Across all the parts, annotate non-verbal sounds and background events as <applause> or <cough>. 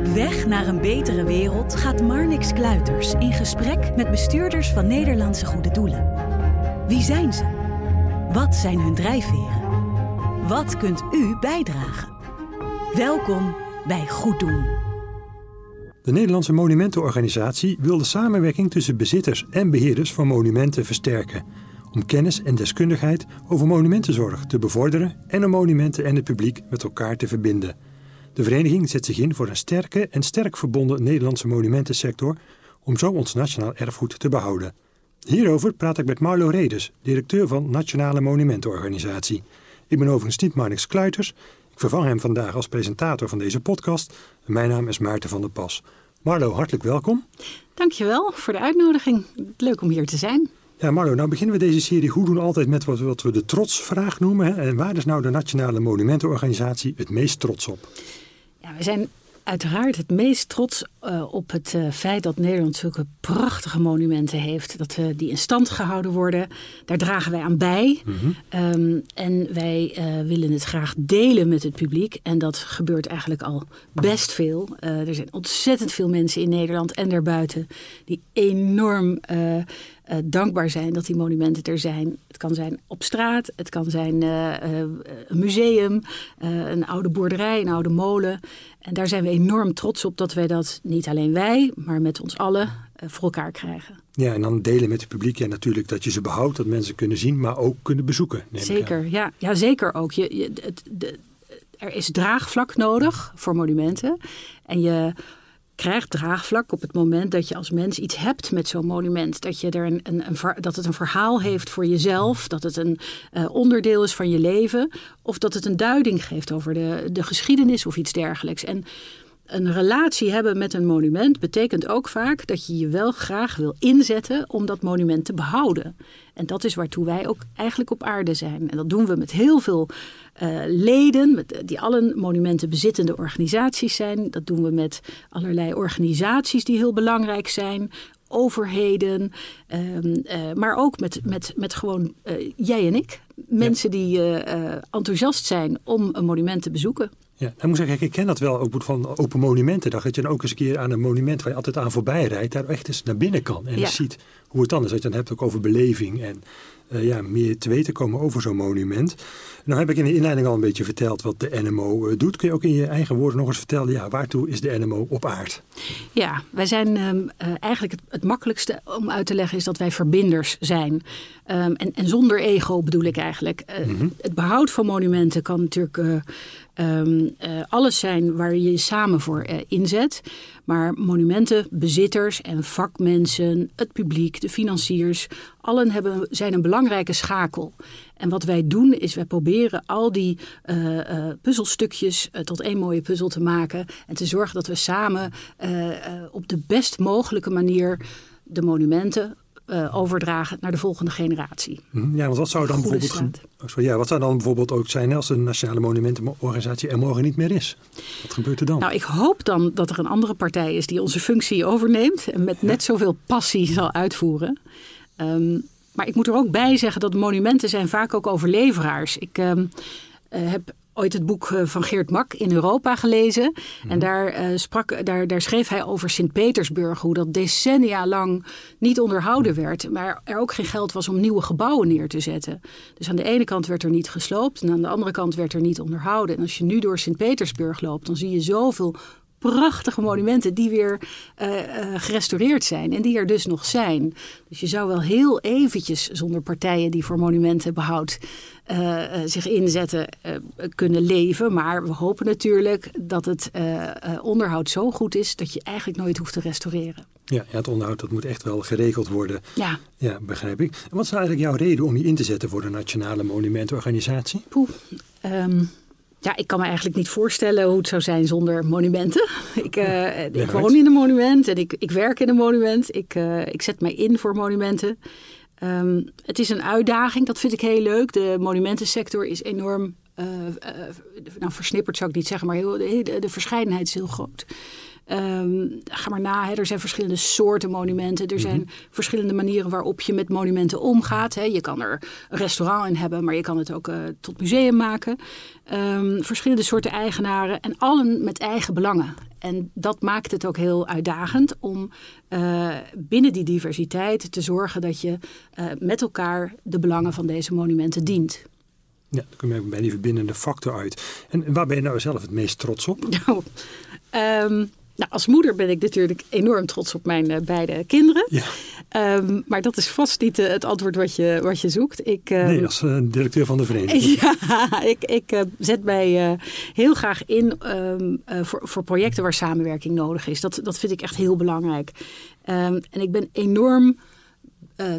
Op weg naar een betere wereld gaat Marnix Kluiters in gesprek met bestuurders van Nederlandse goede doelen. Wie zijn ze? Wat zijn hun drijfveren? Wat kunt u bijdragen? Welkom bij Goed Doen. De Nederlandse Monumentenorganisatie wil de samenwerking tussen bezitters en beheerders van monumenten versterken. Om kennis en deskundigheid over monumentenzorg te bevorderen en om monumenten en het publiek met elkaar te verbinden. De vereniging zet zich in voor een sterke en sterk verbonden Nederlandse monumentensector om zo ons nationaal erfgoed te behouden. Hierover praat ik met Marlo Redes, directeur van Nationale Monumentenorganisatie. Ik ben overigens niet Marnix Kluiters. Ik vervang hem vandaag als presentator van deze podcast. Mijn naam is Maarten van der Pas. Marlo, hartelijk welkom. Dankjewel voor de uitnodiging. Leuk om hier te zijn. Ja, Marlo, nou beginnen we deze serie goed doen altijd met wat, wat we de trotsvraag noemen. Hè? En waar is nou de Nationale Monumentenorganisatie het meest trots op? Ja, we zijn uiteraard het meest trots uh, op het uh, feit dat Nederland zulke prachtige monumenten heeft. Dat uh, die in stand gehouden worden. Daar dragen wij aan bij. Mm -hmm. um, en wij willen het graag delen met het publiek. En dat gebeurt eigenlijk al best veel. er zijn ontzettend veel mensen in Nederland en daarbuiten die enorm uh, dankbaar zijn dat die monumenten er zijn. Het kan zijn op straat, het kan zijn uh, uh, een museum, een oude boerderij, een oude molen. En daar zijn we enorm trots op dat wij dat niet alleen wij, maar met ons allen voor elkaar krijgen. Ja, en dan delen met het publiek. Ja, natuurlijk dat je ze behoudt, dat mensen kunnen zien, maar ook kunnen bezoeken. Zeker, ja, ja, zeker ook. Je, je, het, de, er is draagvlak nodig voor monumenten. En je krijgt draagvlak op het moment dat je als mens iets hebt met zo'n monument. Dat, je er een, dat het een verhaal heeft voor jezelf, dat het een uh, onderdeel is van je leven, of dat het een duiding geeft over de, de geschiedenis of iets dergelijks. En een relatie hebben met een monument betekent ook vaak dat je je wel graag wil inzetten om dat monument te behouden. En dat is waartoe wij ook eigenlijk op aarde zijn. En dat doen we met heel veel uh, leden, met, die allen monumenten bezittende organisaties zijn. Dat doen we met allerlei organisaties die heel belangrijk zijn. Overheden, um, uh, maar ook met, met, met gewoon uh, jij en ik. Mensen ja. die enthousiast zijn om een monument te bezoeken. Ja, ik moet zeggen, ik ken dat wel ook van Open Monumentendag. Dat je dan ook eens een keer aan een monument waar je altijd aan voorbij rijdt, daar echt eens naar binnen kan. En ja. je ziet hoe het dan is. Dat je dan hebt ook over beleving en uh, ja, meer te weten komen over zo'n monument. Nou heb ik in de inleiding al een beetje verteld wat de NMO uh, doet. Kun je ook in je eigen woorden nog eens vertellen, ja, waartoe is de NMO op aard? Ja, wij zijn um, uh, eigenlijk het, het, makkelijkste om uit te leggen is dat wij verbinders zijn. Um, en, en, zonder ego bedoel ik eigenlijk. Mm -hmm. Het behoud van monumenten kan natuurlijk Um, uh, alles zijn waar je je samen voor uh, inzet. Maar monumenten, bezitters en vakmensen, het publiek, de financiers, allen hebben, zijn een belangrijke schakel. En wat wij doen is wij proberen al die uh, puzzelstukjes tot één mooie puzzel te maken. En te zorgen dat we samen op de best mogelijke manier de monumenten uh, overdragen naar de volgende generatie. Ja, want wat zou dan bijvoorbeeld, oh, ja, wat zou dan bijvoorbeeld ook zijn als de Nationale Monumentenorganisatie er morgen niet meer is? Wat gebeurt er dan? Nou, ik hoop dan dat er een andere partij is die onze functie overneemt en met net zoveel passie zal uitvoeren. Um, maar ik moet er ook bij zeggen dat monumenten zijn vaak ook overleveraars. Ik um, uh, heb ooit het boek eh, van Geert Mak in Europa gelezen. En daar, uh, sprak, daar, daar schreef hij over Sint-Petersburg, hoe dat decennia lang niet onderhouden werd. Maar er ook geen geld was om nieuwe gebouwen neer te zetten. Dus aan de ene kant werd er niet gesloopt en aan de andere kant werd er niet onderhouden. En als je nu door Sint-Petersburg loopt, dan zie je zoveel prachtige monumenten die weer uh, uh, gerestaureerd zijn en die er dus nog zijn. Dus je zou wel heel eventjes zonder partijen die voor monumentenbehoud uh, zich inzetten kunnen leven. Maar we hopen natuurlijk dat het onderhoud zo goed is dat je eigenlijk nooit hoeft te restaureren. Ja, ja, het onderhoud dat moet echt wel geregeld worden. Ja. Ja, begrijp ik. En wat is nou eigenlijk jouw reden om je in te zetten voor de Nationale Monumentenorganisatie? Poeh, um, ja, ik kan me eigenlijk niet voorstellen hoe het zou zijn zonder monumenten. <laughs> Ik, uh, ik woon in een monument en ik, ik werk in een monument. Ik, uh, ik zet mij in voor monumenten. Um, het is een uitdaging, dat vind ik heel leuk. De monumentensector is enorm, uh, nou versnipperd zou ik niet zeggen, maar heel, de, de verscheidenheid is heel groot. Um, ga maar na, hè. er zijn verschillende soorten monumenten. Er zijn mm -hmm. verschillende manieren waarop je met monumenten omgaat. Hè. Je kan er een restaurant in hebben, maar je kan het ook uh, tot museum maken. Um, verschillende soorten eigenaren en allen met eigen belangen. En dat maakt het ook heel uitdagend om uh, binnen die diversiteit te zorgen dat je uh, met elkaar de belangen van deze monumenten dient. Ja, dan kom je bij die verbindende factor uit. En waar ben je nou zelf het meest trots op? <laughs> Nou, um, nou, als moeder ben ik natuurlijk enorm trots op mijn uh, beide kinderen. Ja. Um, maar dat is vast niet uh, het antwoord wat je, wat je zoekt. Ik, uh, nee, als directeur van de vereniging. <laughs> ja, ik, ik zet mij heel graag in um, voor, voor projecten waar samenwerking nodig is. Dat, dat vind ik echt heel belangrijk. En ik ben enorm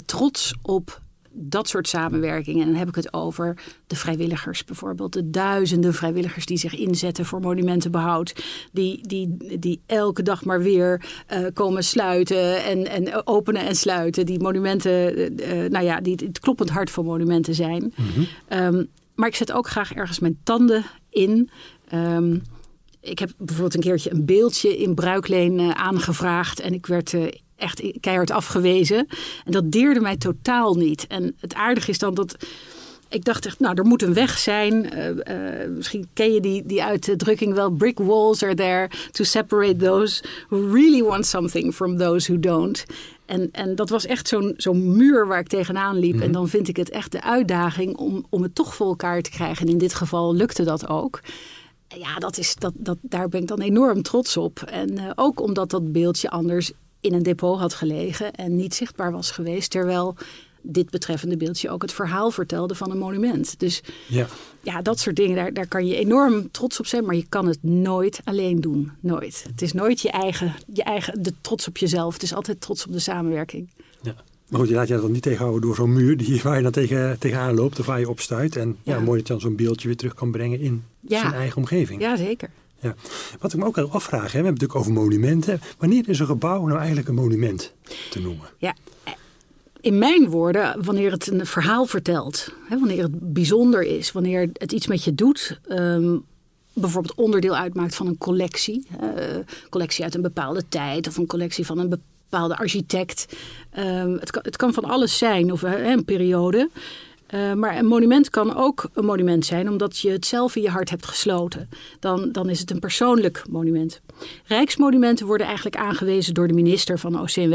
trots op dat soort samenwerkingen. En dan heb ik het over de vrijwilligers bijvoorbeeld. De duizenden vrijwilligers die zich inzetten voor monumentenbehoud. Die, die, die elke dag maar weer uh, komen sluiten en, en openen en sluiten. Die monumenten, uh, nou ja, die het kloppend hart van monumenten zijn. Mm -hmm. um, maar ik zet ook graag ergens mijn tanden in. Um, ik heb bijvoorbeeld een keertje een beeldje in Bruikleen uh, aangevraagd. En ik werd echt keihard afgewezen. En dat deerde mij totaal niet. En het aardige is dan dat. Ik dacht echt, nou, er moet een weg zijn. Uh, uh, misschien ken je die, die uitdrukking wel. Brick walls are there to separate those who really want something from those who don't. En, en dat was echt zo'n zo'n muur waar ik tegenaan liep. Mm. En dan vind ik het echt de uitdaging om, om het toch voor elkaar te krijgen. En in dit geval lukte dat ook. Ja, dat is, dat, dat, daar ben ik dan enorm trots op. En uh, ook omdat dat beeldje anders in een depot had gelegen en niet zichtbaar was geweest. Terwijl dit betreffende beeldje ook het verhaal vertelde van een monument. Dus ja, ja dat soort dingen, daar, daar kan je enorm trots op zijn, maar je kan het nooit alleen doen. Nooit. Het is nooit je eigen, je eigen de trots op jezelf. Het is altijd trots op de samenwerking. Ja. Maar goed, je laat je dat niet tegenhouden door zo'n muur die, waar je dan tegen, tegenaan loopt of waar je opstuit. En ja. mooi dat je dan zo'n beeldje weer terug kan brengen in zijn eigen omgeving. Ja, zeker. Ja. Wat ik me ook al afvraag, hè, we hebben het natuurlijk over monumenten. Wanneer is een gebouw nou eigenlijk een monument te noemen? Ja, in mijn woorden, wanneer het een verhaal vertelt, hè, wanneer het bijzonder is, wanneer het iets met je doet, um, bijvoorbeeld onderdeel uitmaakt van een collectie, uh, collectie uit een bepaalde tijd of een collectie van een bepaalde architect. Um, het, kan, van alles zijn, of een periode. Uh, maar een monument kan ook een monument zijn omdat je het zelf in je hart hebt gesloten. Dan, dan is het een persoonlijk monument. Rijksmonumenten worden eigenlijk aangewezen door de minister van OCW.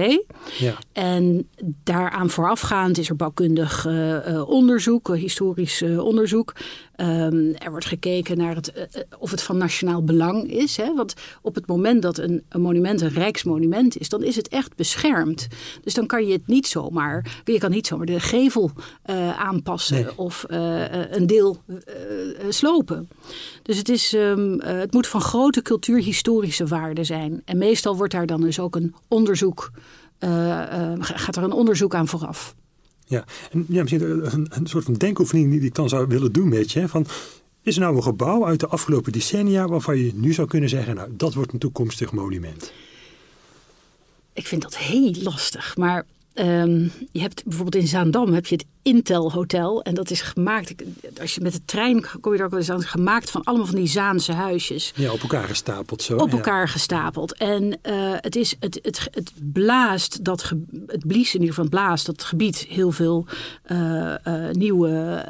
Ja. En daaraan voorafgaand is er bouwkundig uh, uh, onderzoek, historisch onderzoek. Um, er wordt gekeken naar het, uh, of het van nationaal belang is. Hè? Want op het moment dat een, een, monument een rijksmonument is, dan is het echt beschermd. Dus dan kan je het niet zomaar, je kan niet zomaar de gevel aanpassen nee. of een deel slopen. Dus het, is, um, het moet van grote cultuurhistorische waarde zijn. En meestal wordt daar dan dus ook een onderzoek, gaat er een onderzoek aan vooraf. Ja, en ja, misschien een, een soort van denkoefening die ik dan zou willen doen met je. Van, is er nou een gebouw uit de afgelopen decennia waarvan je nu zou kunnen zeggen, nou, dat wordt een toekomstig monument? Ik vind dat heel lastig, maar Um, je hebt bijvoorbeeld in Zaandam heb je het Intel Hotel. En dat is gemaakt, als je met de trein kom je er ook wel eens aan, gemaakt van allemaal van die Zaanse huisjes. Ja, op elkaar gestapeld zo. Op ja. elkaar gestapeld. En uh, het, is, het, het, het blaast, dat ge, het blies in ieder geval blaast dat gebied heel veel uh, uh, nieuwe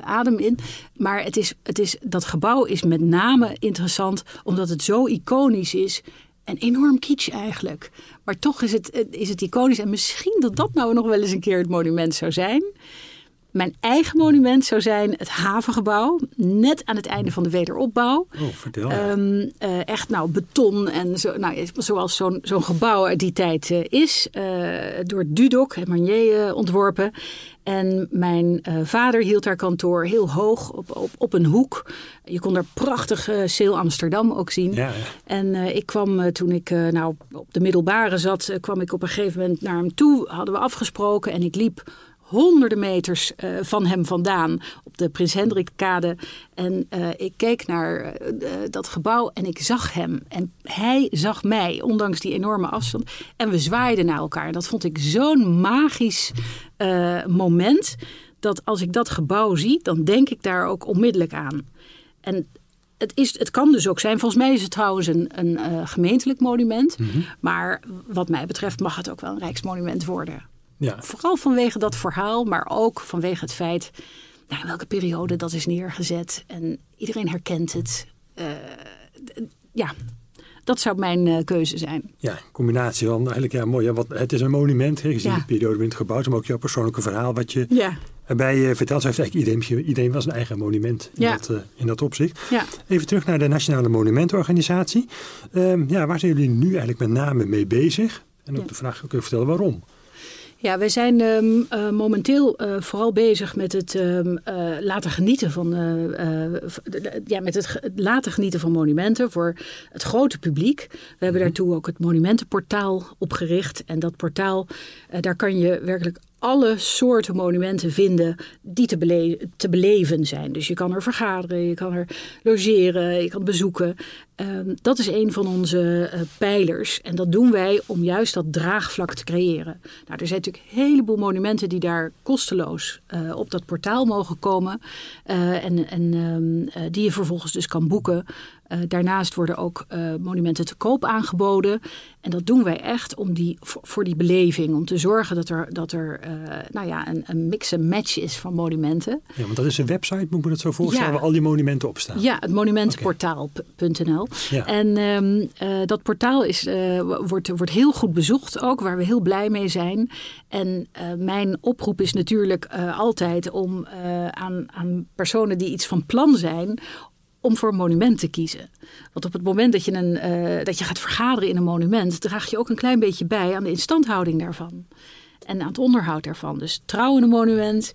adem in. Maar het is, het is, dat gebouw is met name interessant omdat het zo iconisch is en enorm kitsch eigenlijk. Maar toch is het, is het iconisch. En misschien dat dat nou nog wel eens een keer het monument zou zijn. Mijn eigen monument zou zijn het havengebouw. Net aan het einde van de wederopbouw. Oh, vertel. Um, uh, echt nou beton en zo, nou, zoals zo'n zo'n gebouw uit die tijd uh, is. Uh, door Dudok en Marnier ontworpen. En mijn uh, vader hield daar kantoor heel hoog op, op, op een hoek. Je kon daar prachtig uh, Seel Amsterdam ook zien. Ja, ja. En uh, ik kwam toen ik nou, op de middelbare zat, kwam ik op een gegeven moment naar hem toe. Hadden we afgesproken en ik liep honderden meters uh, van hem vandaan op de Prins Hendrikkade. En uh, ik keek naar uh, dat gebouw en ik zag hem. En hij zag mij, ondanks die enorme afstand. En we zwaaiden naar elkaar. En dat vond ik zo'n magisch moment. Dat als ik dat gebouw zie, dan denk ik daar ook onmiddellijk aan. En het, is, het kan dus ook zijn. Volgens mij is het trouwens een, een gemeentelijk monument. Mm -hmm. Maar wat mij betreft mag het ook wel een rijksmonument worden. Ja. Vooral vanwege dat verhaal, maar ook vanwege het feit nou, in welke periode dat is neergezet. En iedereen herkent het. Uh, ja, Dat zou mijn keuze zijn. Ja, combinatie van eigenlijk ja, mooi. wat, het is een monument, hè, gezien de periode waarin het gebouwd maar ook jouw persoonlijke verhaal wat je ja. erbij vertelt. Zo heeft eigenlijk iedereen, iedereen was een eigen monument in, dat, in dat opzicht. Ja. Even terug naar de Nationale Monumentenorganisatie. Um, ja, waar zijn jullie nu eigenlijk met name mee bezig? En ook de vraag, kun je vertellen waarom? Ja, wij zijn ehm, eh, momenteel uh, vooral bezig met het um, uh, laten genieten van ja, met het laten genieten van monumenten voor het grote publiek. We hebben mhm. daartoe ook het monumentenportaal opgericht. En dat portaal, daar kan je werkelijk alle soorten monumenten vinden die te, bele te beleven zijn. Dus je kan er vergaderen, je kan er logeren, je kan bezoeken. Um, dat is een van onze uh, pijlers. En dat doen wij om juist dat draagvlak te creëren. Nou, er zijn natuurlijk een heleboel monumenten die daar kosteloos uh, op dat portaal mogen komen. Uh, en en um, die je vervolgens dus kan boeken. daarnaast worden ook monumenten te koop aangeboden. En dat doen wij echt om die, voor die beleving. Om te zorgen dat er, dat er nou ja, een, een mix en match is van monumenten. Ja, want dat is een website, moet ik me dat zo voorstellen, waar al die monumenten op staan. Ja, het monumentenportaal.nl. En um, uh, dat portaal is, uh, wordt, wordt heel goed bezocht ook, waar we heel blij mee zijn. En uh, mijn oproep is natuurlijk altijd om aan, aan personen die iets van plan zijn om voor een monument te kiezen. Want op het moment dat je, een, uh, dat je gaat vergaderen in een monument, draag je ook een klein beetje bij aan de instandhouding daarvan. En aan het onderhoud daarvan. Dus trouw in een monument,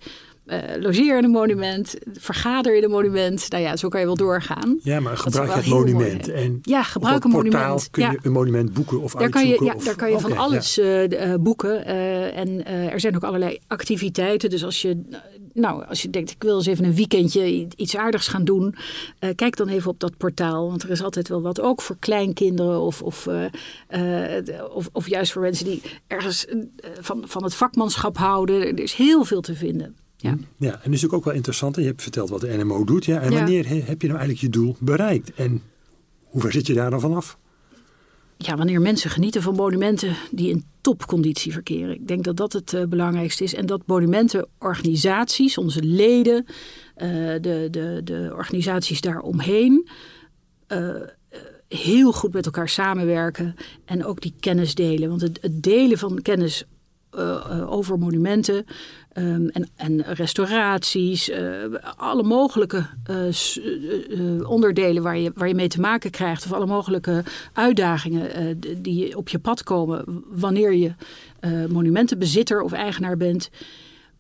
uh, logeer in een monument, vergader in een monument. Nou ja, zo kan je wel doorgaan. Ja, maar gebruik het monument. En ja, gebruik een monument. kun je een monument boeken of daar Kan je, ja, daar kan je van alles ja. uh, boeken. Uh, en er zijn ook allerlei activiteiten. Dus als je, nou, als je denkt, ik wil eens even een weekendje iets aardigs gaan doen. kijk dan even op dat portaal. Want er is altijd wel wat. Ook voor kleinkinderen of, of, of, of juist voor mensen die ergens van, van het vakmanschap houden. Er is heel veel te vinden. Ja. ja, en is ook wel interessant. Je hebt verteld wat de NMO doet. Ja, en wanneer heb je nou eigenlijk je doel bereikt? En hoe ver zit je daar dan vanaf? Ja, wanneer mensen genieten van monumenten die in topconditie verkeren. Ik denk dat dat het uh, belangrijkste is. En dat monumentenorganisaties, onze leden, uh, de, de, de organisaties daaromheen... Uh, heel goed met elkaar samenwerken en ook die kennis delen. Want het, het delen van kennis uh, over monumenten um, en, en, restauraties. Uh, alle mogelijke onderdelen waar je, waar je mee te maken krijgt. Of alle mogelijke uitdagingen die op je pad komen wanneer je monumentenbezitter of eigenaar bent.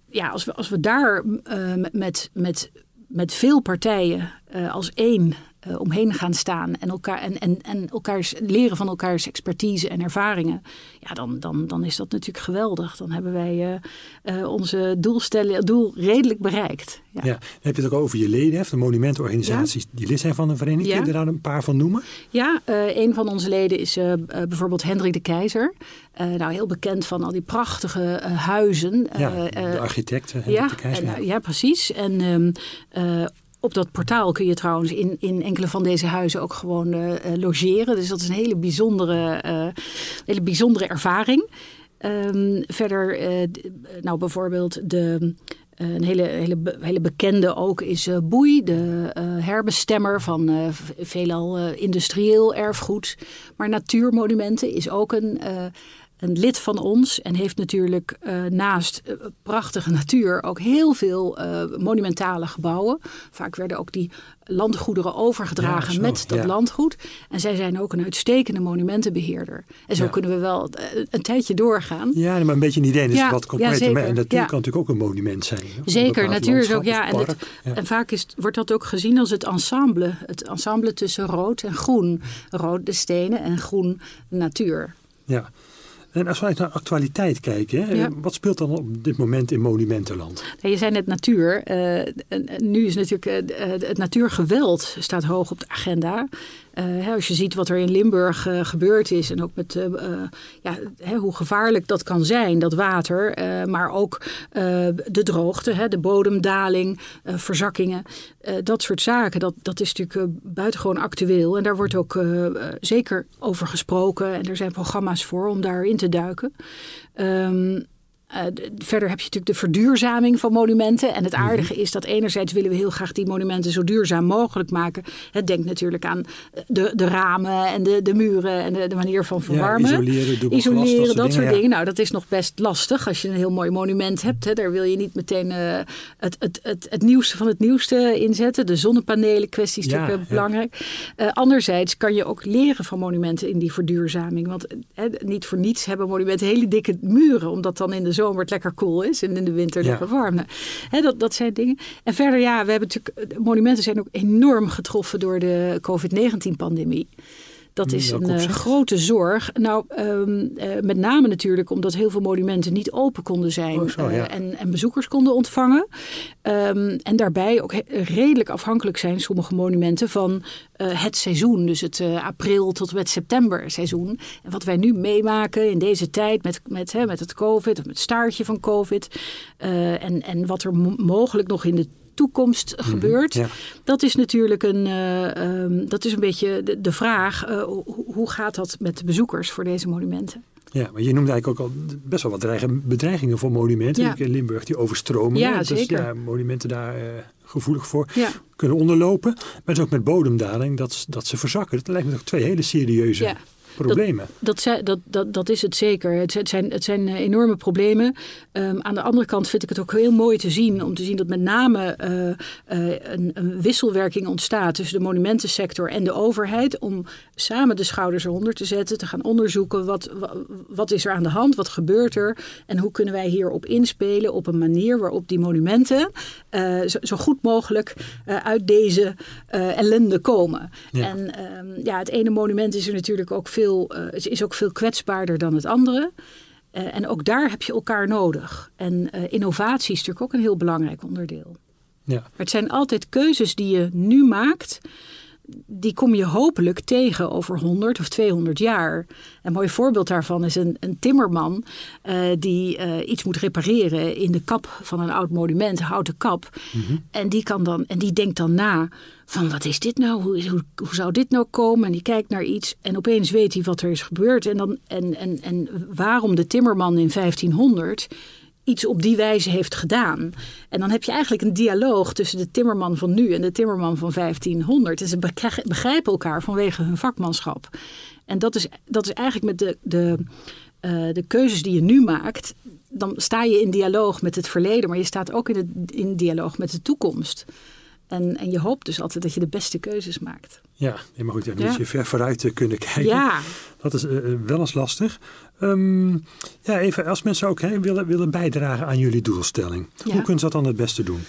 Ja, als we, als we daar met, met, met veel partijen als één uh, omheen gaan staan en, elkaar, en, en, en elkaars, leren van elkaars expertise en ervaringen, ja, dan, dan, dan is dat natuurlijk geweldig. Dan hebben wij uh, uh, onze doelstelling, doel redelijk bereikt. Ja. ja. heb je het ook over je leden, de monumentenorganisaties die lid zijn van de vereniging. Ja. Kun je daar een paar van noemen? Ja, een van onze leden is bijvoorbeeld Hendrik de Keizer. nou, heel bekend van al die prachtige huizen. Ja, de architect Hendrik ja, de Keizer. En, ja. precies. En um, op dat portaal kun je trouwens in, in enkele van deze huizen ook gewoon uh, logeren. Dus dat is een hele bijzondere, uh, hele bijzondere ervaring. Um, verder, nou bijvoorbeeld de, een hele, hele, hele bekende ook is Boei, de herbestemmer van veelal industrieel erfgoed. Maar natuurmonumenten is ook een een lid van ons en heeft natuurlijk uh, naast uh, prachtige natuur ook heel veel uh, monumentale gebouwen. Vaak werden ook die landgoederen overgedragen ja, met dat ja. landgoed. En zij zijn ook een uitstekende monumentenbeheerder. En zo ja. kunnen we wel een tijdje doorgaan. Ja, maar een beetje een idee is wat completer. En natuur kan natuurlijk ook een monument zijn. Zeker, natuur is ook, ja. En, het, en, vaak is, wordt dat ook gezien als het ensemble. Het ensemble tussen rood en groen. Rood de stenen en groen natuur. Ja, en als we naar actualiteit kijken, hè, ja. wat speelt dan op dit moment in monumentenland? je zei net natuur. Uh, nu is natuurlijk uh, het natuurgeweld staat hoog op de agenda. Uh, als je ziet wat er in Limburg uh, gebeurd is en ook met uh, ja, hè, hoe gevaarlijk dat kan zijn, dat water, maar ook de droogte, hè, de bodemdaling, verzakkingen, dat soort zaken, dat, dat is natuurlijk buitengewoon actueel. En daar wordt ook zeker over gesproken en er zijn programma's voor om daarin te duiken. Um, Uh, verder heb je natuurlijk de verduurzaming van monumenten. En het mhm. aardige is dat enerzijds willen we heel graag die monumenten zo duurzaam mogelijk maken. Het denkt natuurlijk aan de, de ramen en de, de muren en de, de manier van verwarmen. Ja, isoleren, isoleren dat, soort dingen. Nou, dat is nog best lastig als je een heel mooi monument hebt. Hè. Daar wil je niet meteen uh, het, het, het, het nieuwste van het nieuwste inzetten. De zonnepanelen kwestie is natuurlijk belangrijk. Uh, anderzijds kan je ook leren van monumenten in die verduurzaming. Want niet voor niets hebben monumenten hele dikke muren. Omdat dan in de zomer het lekker koel is en in de winter lekker warm. Nou, dat, dat zijn dingen. En verder, ja, we hebben natuurlijk. Monumenten zijn ook enorm getroffen door de COVID-19-pandemie. Dat is een uh, grote zorg. Nou, um, uh, met name natuurlijk omdat heel veel monumenten niet open konden zijn oh, zo, ja. uh, en, en, bezoekers konden ontvangen. Um, en daarbij ook redelijk afhankelijk zijn sommige monumenten van het seizoen. Dus het april tot met september seizoen. En wat wij nu meemaken in deze tijd met, met, hè, met het COVID of met het staartje van COVID. en, en wat er mogelijk nog in de toekomst mhm, gebeurt. Dat is natuurlijk een, uh, um, dat is een beetje de, de vraag. Uh, hoe gaat dat met de bezoekers voor deze monumenten? Ja, maar je noemde eigenlijk ook al best wel wat bedreigingen voor monumenten. Ja. In Limburg die overstromen. Ja, dus, zeker. Ja, monumenten daar uh, gevoelig voor kunnen onderlopen. Maar het is ook met bodemdaling dat, dat ze verzakken. Dat lijkt me toch twee hele serieuze ja problemen. Dat, dat, dat, dat, is het zeker. Het, zijn, het zijn eh, enorme problemen. Um, aan de andere kant vind ik het ook heel mooi te zien. Om te zien dat met name uh, uh, een, een, wisselwerking ontstaat tussen de monumentensector en de overheid. Om samen de schouders eronder te zetten. Te gaan onderzoeken wat, wat is er aan de hand, wat gebeurt er. En hoe kunnen wij hierop inspelen op een manier waarop die monumenten zo, zo, goed mogelijk uit deze ellende komen. En um, ja, het ene monument is er natuurlijk ook veel veel, uh, is ook veel kwetsbaarder dan het andere. Uh, en ook daar heb je elkaar nodig. En uh, innovatie is natuurlijk ook een heel belangrijk onderdeel. Ja. Maar het zijn altijd keuzes die je nu maakt die kom je hopelijk tegen over 100 of 200 jaar. Een mooi voorbeeld daarvan is een, een timmerman uh, die uh, iets moet repareren in de kap van een oud monument, houten kap. Mm -hmm. En die kan dan en die denkt dan na van wat is dit nou? Hoe, hoe, hoe, zou dit nou komen? En die kijkt naar iets en opeens weet hij wat er is gebeurd en, dan, en, en, en waarom de timmerman in 1500 iets op die wijze heeft gedaan. En dan heb je eigenlijk een dialoog tussen de timmerman van nu en de timmerman van 1500. En ze begrijpen elkaar vanwege hun vakmanschap. En dat is, dat is eigenlijk met de, de, uh, de keuzes die je nu maakt. Dan sta je in dialoog met het verleden, maar je staat ook in, het, in dialoog met de toekomst. En, en je hoopt dus altijd dat je de beste keuzes maakt. Ja, maar goed, dan moet je ver vooruit eh, kunnen kijken. Ja. Dat is uh, wel eens lastig. Um, ja, even als mensen ook hè, willen, willen bijdragen aan jullie doelstelling. Ja. Hoe kunnen ze dat dan het beste doen?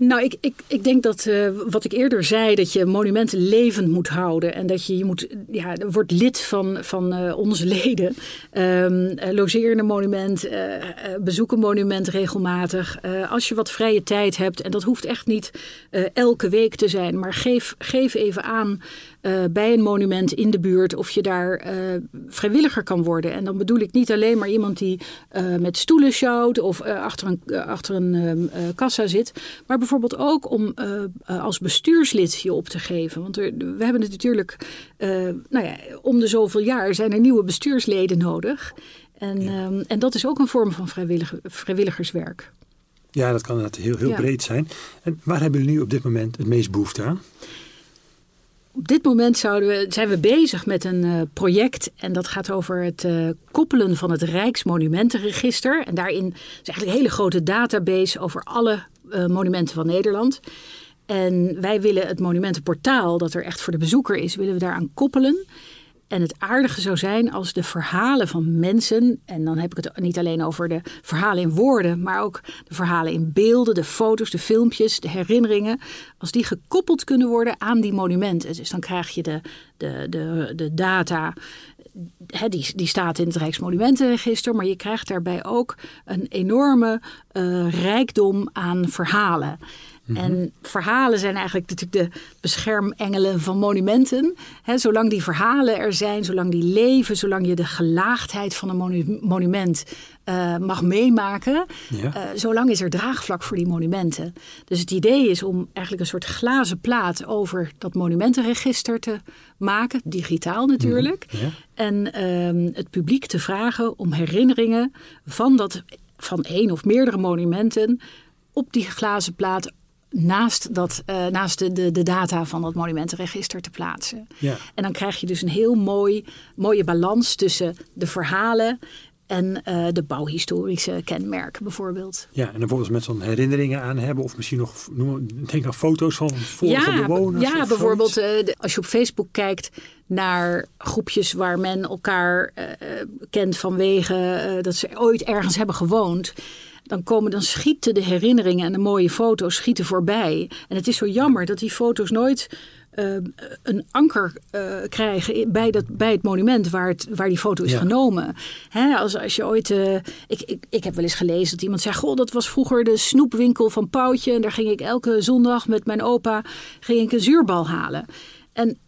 Nou, ik, ik, ik denk dat uh, wat ik eerder zei, dat je monumenten levend moet houden. En dat je, je moet, ja, wordt lid van, van uh, onze <laughs> leden. Um, logeer een monument, bezoek een monument regelmatig. als je wat vrije tijd hebt, en dat hoeft echt niet elke week te zijn, maar geef, geef even aan uh, bij een monument in de buurt of je daar uh, vrijwilliger kan worden. En dan bedoel ik niet alleen maar iemand die uh, met stoelen sjouwt of achter een, achter een kassa zit, maar bijvoorbeeld ook om als bestuurslid je op te geven. Want er, we hebben het natuurlijk, nou ja, om de zoveel jaar zijn er nieuwe bestuursleden nodig. En, ja. um, en dat is ook een vorm van vrijwilliger, vrijwilligerswerk. Ja, dat kan inderdaad heel, heel ja. breed zijn. En waar hebben jullie nu op dit moment het meest behoefte aan? Op dit moment we, zijn we bezig met een uh, project en dat gaat over het uh, koppelen van het Rijksmonumentenregister. En daarin is eigenlijk een hele grote database over alle uh, monumenten van Nederland. En wij willen het monumentenportaal, dat er echt voor de bezoeker is, willen we daaraan koppelen. En het aardige zou zijn als de verhalen van mensen, en dan heb ik het niet alleen over de verhalen in woorden, maar ook de verhalen in beelden, de foto's, de filmpjes, de herinneringen, als die gekoppeld kunnen worden aan die monumenten. Dus dan krijg je de, de, de, de data He, die, die, staat in het Rijksmonumentenregister, maar je krijgt daarbij ook een enorme uh, rijkdom aan verhalen. Mhm. En verhalen zijn eigenlijk natuurlijk de beschermengelen van monumenten. zolang die verhalen er zijn, zolang die leven, zolang je de gelaagdheid van een monu monument uh, mag meemaken, ja. uh, zolang is er draagvlak voor die monumenten. Dus het idee is om eigenlijk een soort glazen plaat over dat monumentenregister te maken, digitaal natuurlijk. Mhm. Ja. En um, het publiek te vragen om herinneringen van dat van één of meerdere monumenten op die glazen plaat naast, dat, uh, naast de, de, de, data van dat monumentenregister te plaatsen. Ja. En dan krijg je dus een heel mooi, mooie balans tussen de verhalen en uh, de bouwhistorische kenmerken bijvoorbeeld. Ja, en dan bijvoorbeeld met zo'n herinneringen aan hebben of misschien nog, noem, denk aan foto's van vorige ja, bewoners. Ja, bijvoorbeeld uh, de, als je op Facebook kijkt naar groepjes waar men elkaar uh, kent vanwege dat ze ooit ergens hebben gewoond dan, komen, dan schieten de herinneringen en de mooie foto's schieten voorbij. En het is zo jammer dat die foto's nooit uh, een anker uh, krijgen bij, dat, bij het monument waar, het, waar die foto is Ja. genomen. Hè, als, als je ooit. uh, ik, ik, ik heb wel eens gelezen dat iemand zei: Goh, dat was vroeger de snoepwinkel van Poutje. En daar ging ik elke zondag met mijn opa ging ik een zuurbal halen. En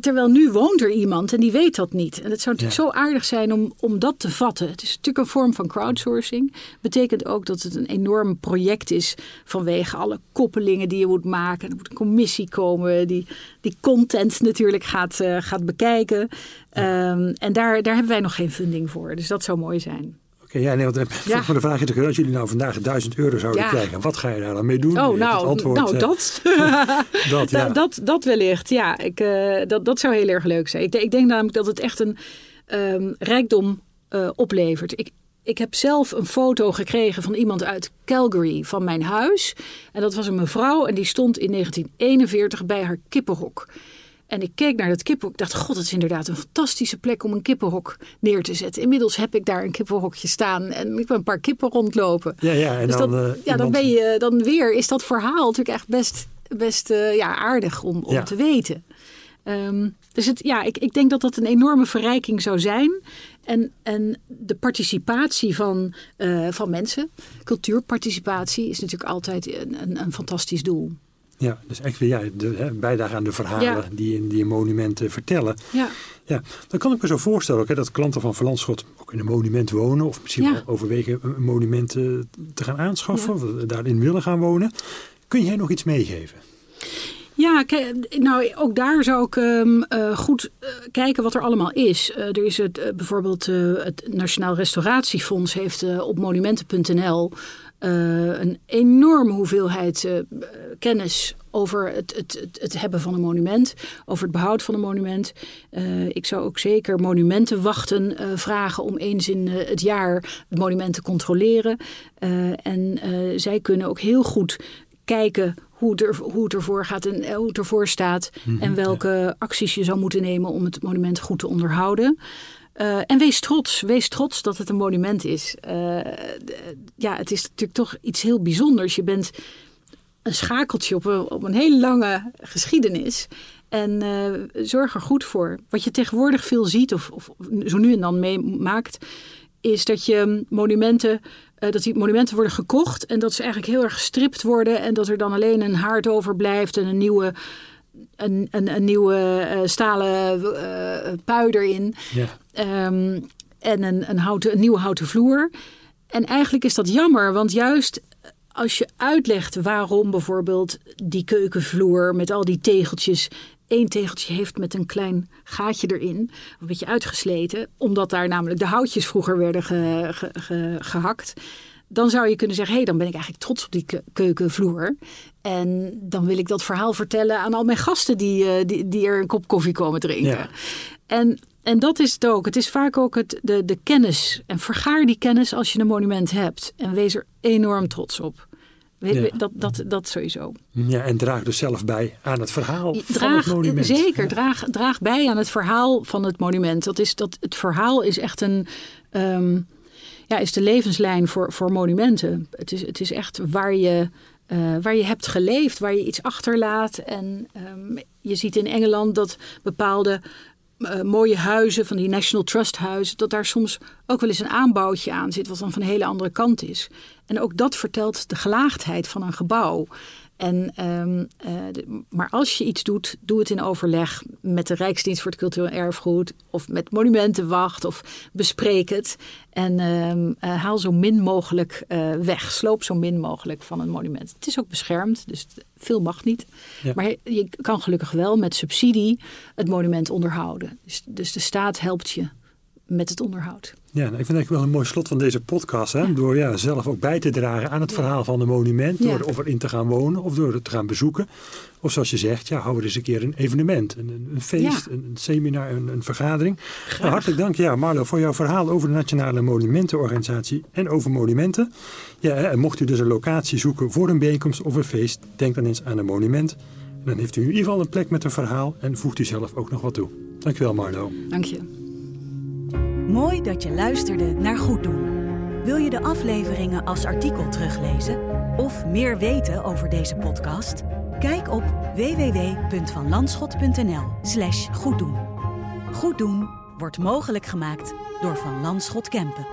Terwijl nu woont er iemand en die weet dat niet. En het zou natuurlijk Ja. zo aardig zijn om, om dat te vatten. Het is natuurlijk een vorm van crowdsourcing. Betekent ook dat het een enorm project is vanwege alle koppelingen die je moet maken. Er moet een commissie komen die die content natuurlijk gaat, uh, gaat bekijken. Um, en daar, daar hebben wij nog geen funding voor. Dus dat zou mooi zijn. Oké, ja, nee, want eh, Ja. voor de vraag is natuurlijk, als jullie nou vandaag 1000 euro zouden Ja. krijgen, wat ga je daar dan mee doen? Oh, nou, antwoord, nou eh, dat. <laughs> <laughs> dat, ja. Dat, dat, dat wellicht, ja. Ik, eh, dat, dat zou heel erg leuk zijn. Ik, denk- ik denk namelijk dat het echt een ehm, rijkdom eh, oplevert. Ik, ik heb zelf een foto gekregen van iemand uit Calgary van mijn huis. En dat was een mevrouw en die stond in 1941 bij haar kippenhok. En ik keek naar dat kippenhok. Ik dacht, god, dat is inderdaad een fantastische plek om een kippenhok neer te zetten. Inmiddels heb ik daar een kippenhokje staan en ik ben een paar kippen rondlopen. ja, ja, en Dus dan, dat, eh, ja, dan ben je dan weer, is dat verhaal natuurlijk echt best, best eh, ja, aardig om, om Ja. te weten. Ehm, dus het, ja, ik, ik denk dat dat een enorme verrijking zou zijn. En, en de participatie van, eh, van mensen, cultuurparticipatie, is natuurlijk altijd een, een, een fantastisch doel. Ja, dus echt weer ja, de, hè, bijdrage aan de verhalen Ja. die, in, die in monumenten vertellen. Ja, Ja, dan kan ik me zo voorstellen ook, hè, dat klanten van Verlandschot ook in een monument wonen. Of misschien Ja. wel overwegen een monument eh, te gaan aanschaffen. Of daarin willen gaan wonen. Kun jij nog iets meegeven? Ja, nou ook daar zou ik ehm, eh, goed eh, kijken wat er allemaal is. Er is het, bijvoorbeeld het Nationaal Restauratiefonds heeft op monumenten.nl eh, een enorme hoeveelheid eh, kennis over het, het, het, hebben van een monument, over het behoud van een monument. Eh, ik zou ook zeker monumentenwachten vragen om eens in het jaar het monument te controleren. En zij kunnen ook heel goed kijken hoe het, er, hoe het ervoor gaat en hoe het ervoor staat. en welke acties je zou moeten nemen om het monument goed te onderhouden. Eh, en wees trots. Wees trots dat het een monument is. Eh, ja, het is natuurlijk toch iets heel bijzonders. Je bent een schakeltje op een, op een hele lange geschiedenis. En eh, zorg er goed voor. Wat je tegenwoordig veel ziet, of, of zo nu en dan meemaakt, is dat je monumenten. dat die monumenten worden gekocht en dat ze eigenlijk heel erg gestript worden. En dat er dan alleen een haard overblijft en een nieuwe, een, een, een nieuwe eh, stalen eh pui erin. Ja, Ehm, en een, een, houten, een nieuwe houten vloer. En eigenlijk is dat jammer, want juist als je uitlegt waarom bijvoorbeeld die keukenvloer met al die tegeltjes één tegeltje heeft met een klein gaatje erin, een beetje uitgesleten, omdat daar namelijk de houtjes vroeger werden ge- ge- ge- gehakt. Dan zou je kunnen zeggen, hé, hey, dan ben ik eigenlijk trots op die ke- keukenvloer. En dan wil ik dat verhaal vertellen aan al mijn gasten die, eh, die, die er een kop koffie komen drinken. Ja. En, en dat is het ook. Het is vaak ook het, de, de kennis. En vergaar die kennis als je een monument hebt. En wees er enorm trots op. Ja. dat, dat, dat sowieso. ja, en draag dus zelf bij aan het verhaal van Draag, het monument. Zeker, Ja. draag, draag bij aan het verhaal van het monument. Dat is, dat, het verhaal is echt een, ehm, ja, is de levenslijn voor, voor monumenten. Het is, het is echt waar je, eh, waar je hebt geleefd, waar je iets achterlaat. En ehm, je ziet in Engeland dat bepaalde eh, mooie huizen, van die National Trust huizen, dat daar soms ook wel eens een aanbouwtje aan zit, wat dan van een hele andere kant is. En ook dat vertelt de gelaagdheid van een gebouw. En, ehm, eh, de- maar als je iets doet, doe het in overleg met de Rijksdienst voor het Cultureel Erfgoed of met Monumentenwacht of bespreek het. En ehm, eh, haal zo min mogelijk eh, weg. Sloop zo min mogelijk van een monument. Het is ook beschermd, dus veel mag niet. Ja. Maar je kan gelukkig wel met subsidie het monument onderhouden. Dus, dus de staat helpt je met het onderhoud. Ja, nou, ik vind het wel een mooi slot van deze podcast. Hè? Door ja, zelf ook bij te dragen aan het verhaal van een monument. Door of erin te gaan wonen of door het te gaan bezoeken. Of zoals je zegt, ja, hou er eens een keer een evenement. Een, een feest, een, een, seminar, een, een vergadering. Nou, hartelijk dank ja, Marlo voor jouw verhaal over de Nationale Monumentenorganisatie en over monumenten. Ja, en mocht u dus een locatie zoeken voor een bijeenkomst of een feest, denk dan eens aan een monument. En dan heeft u in ieder geval een plek met een verhaal en voegt u zelf ook nog wat toe. Dankjewel Marlo. Dank je. Mooi dat je luisterde naar Goed Doen. Wil je de afleveringen als artikel teruglezen of meer weten over deze podcast? Kijk op www.vanlandschot.nl/slash goeddoen. Goed doen wordt mogelijk gemaakt door Van Landschot Kempen.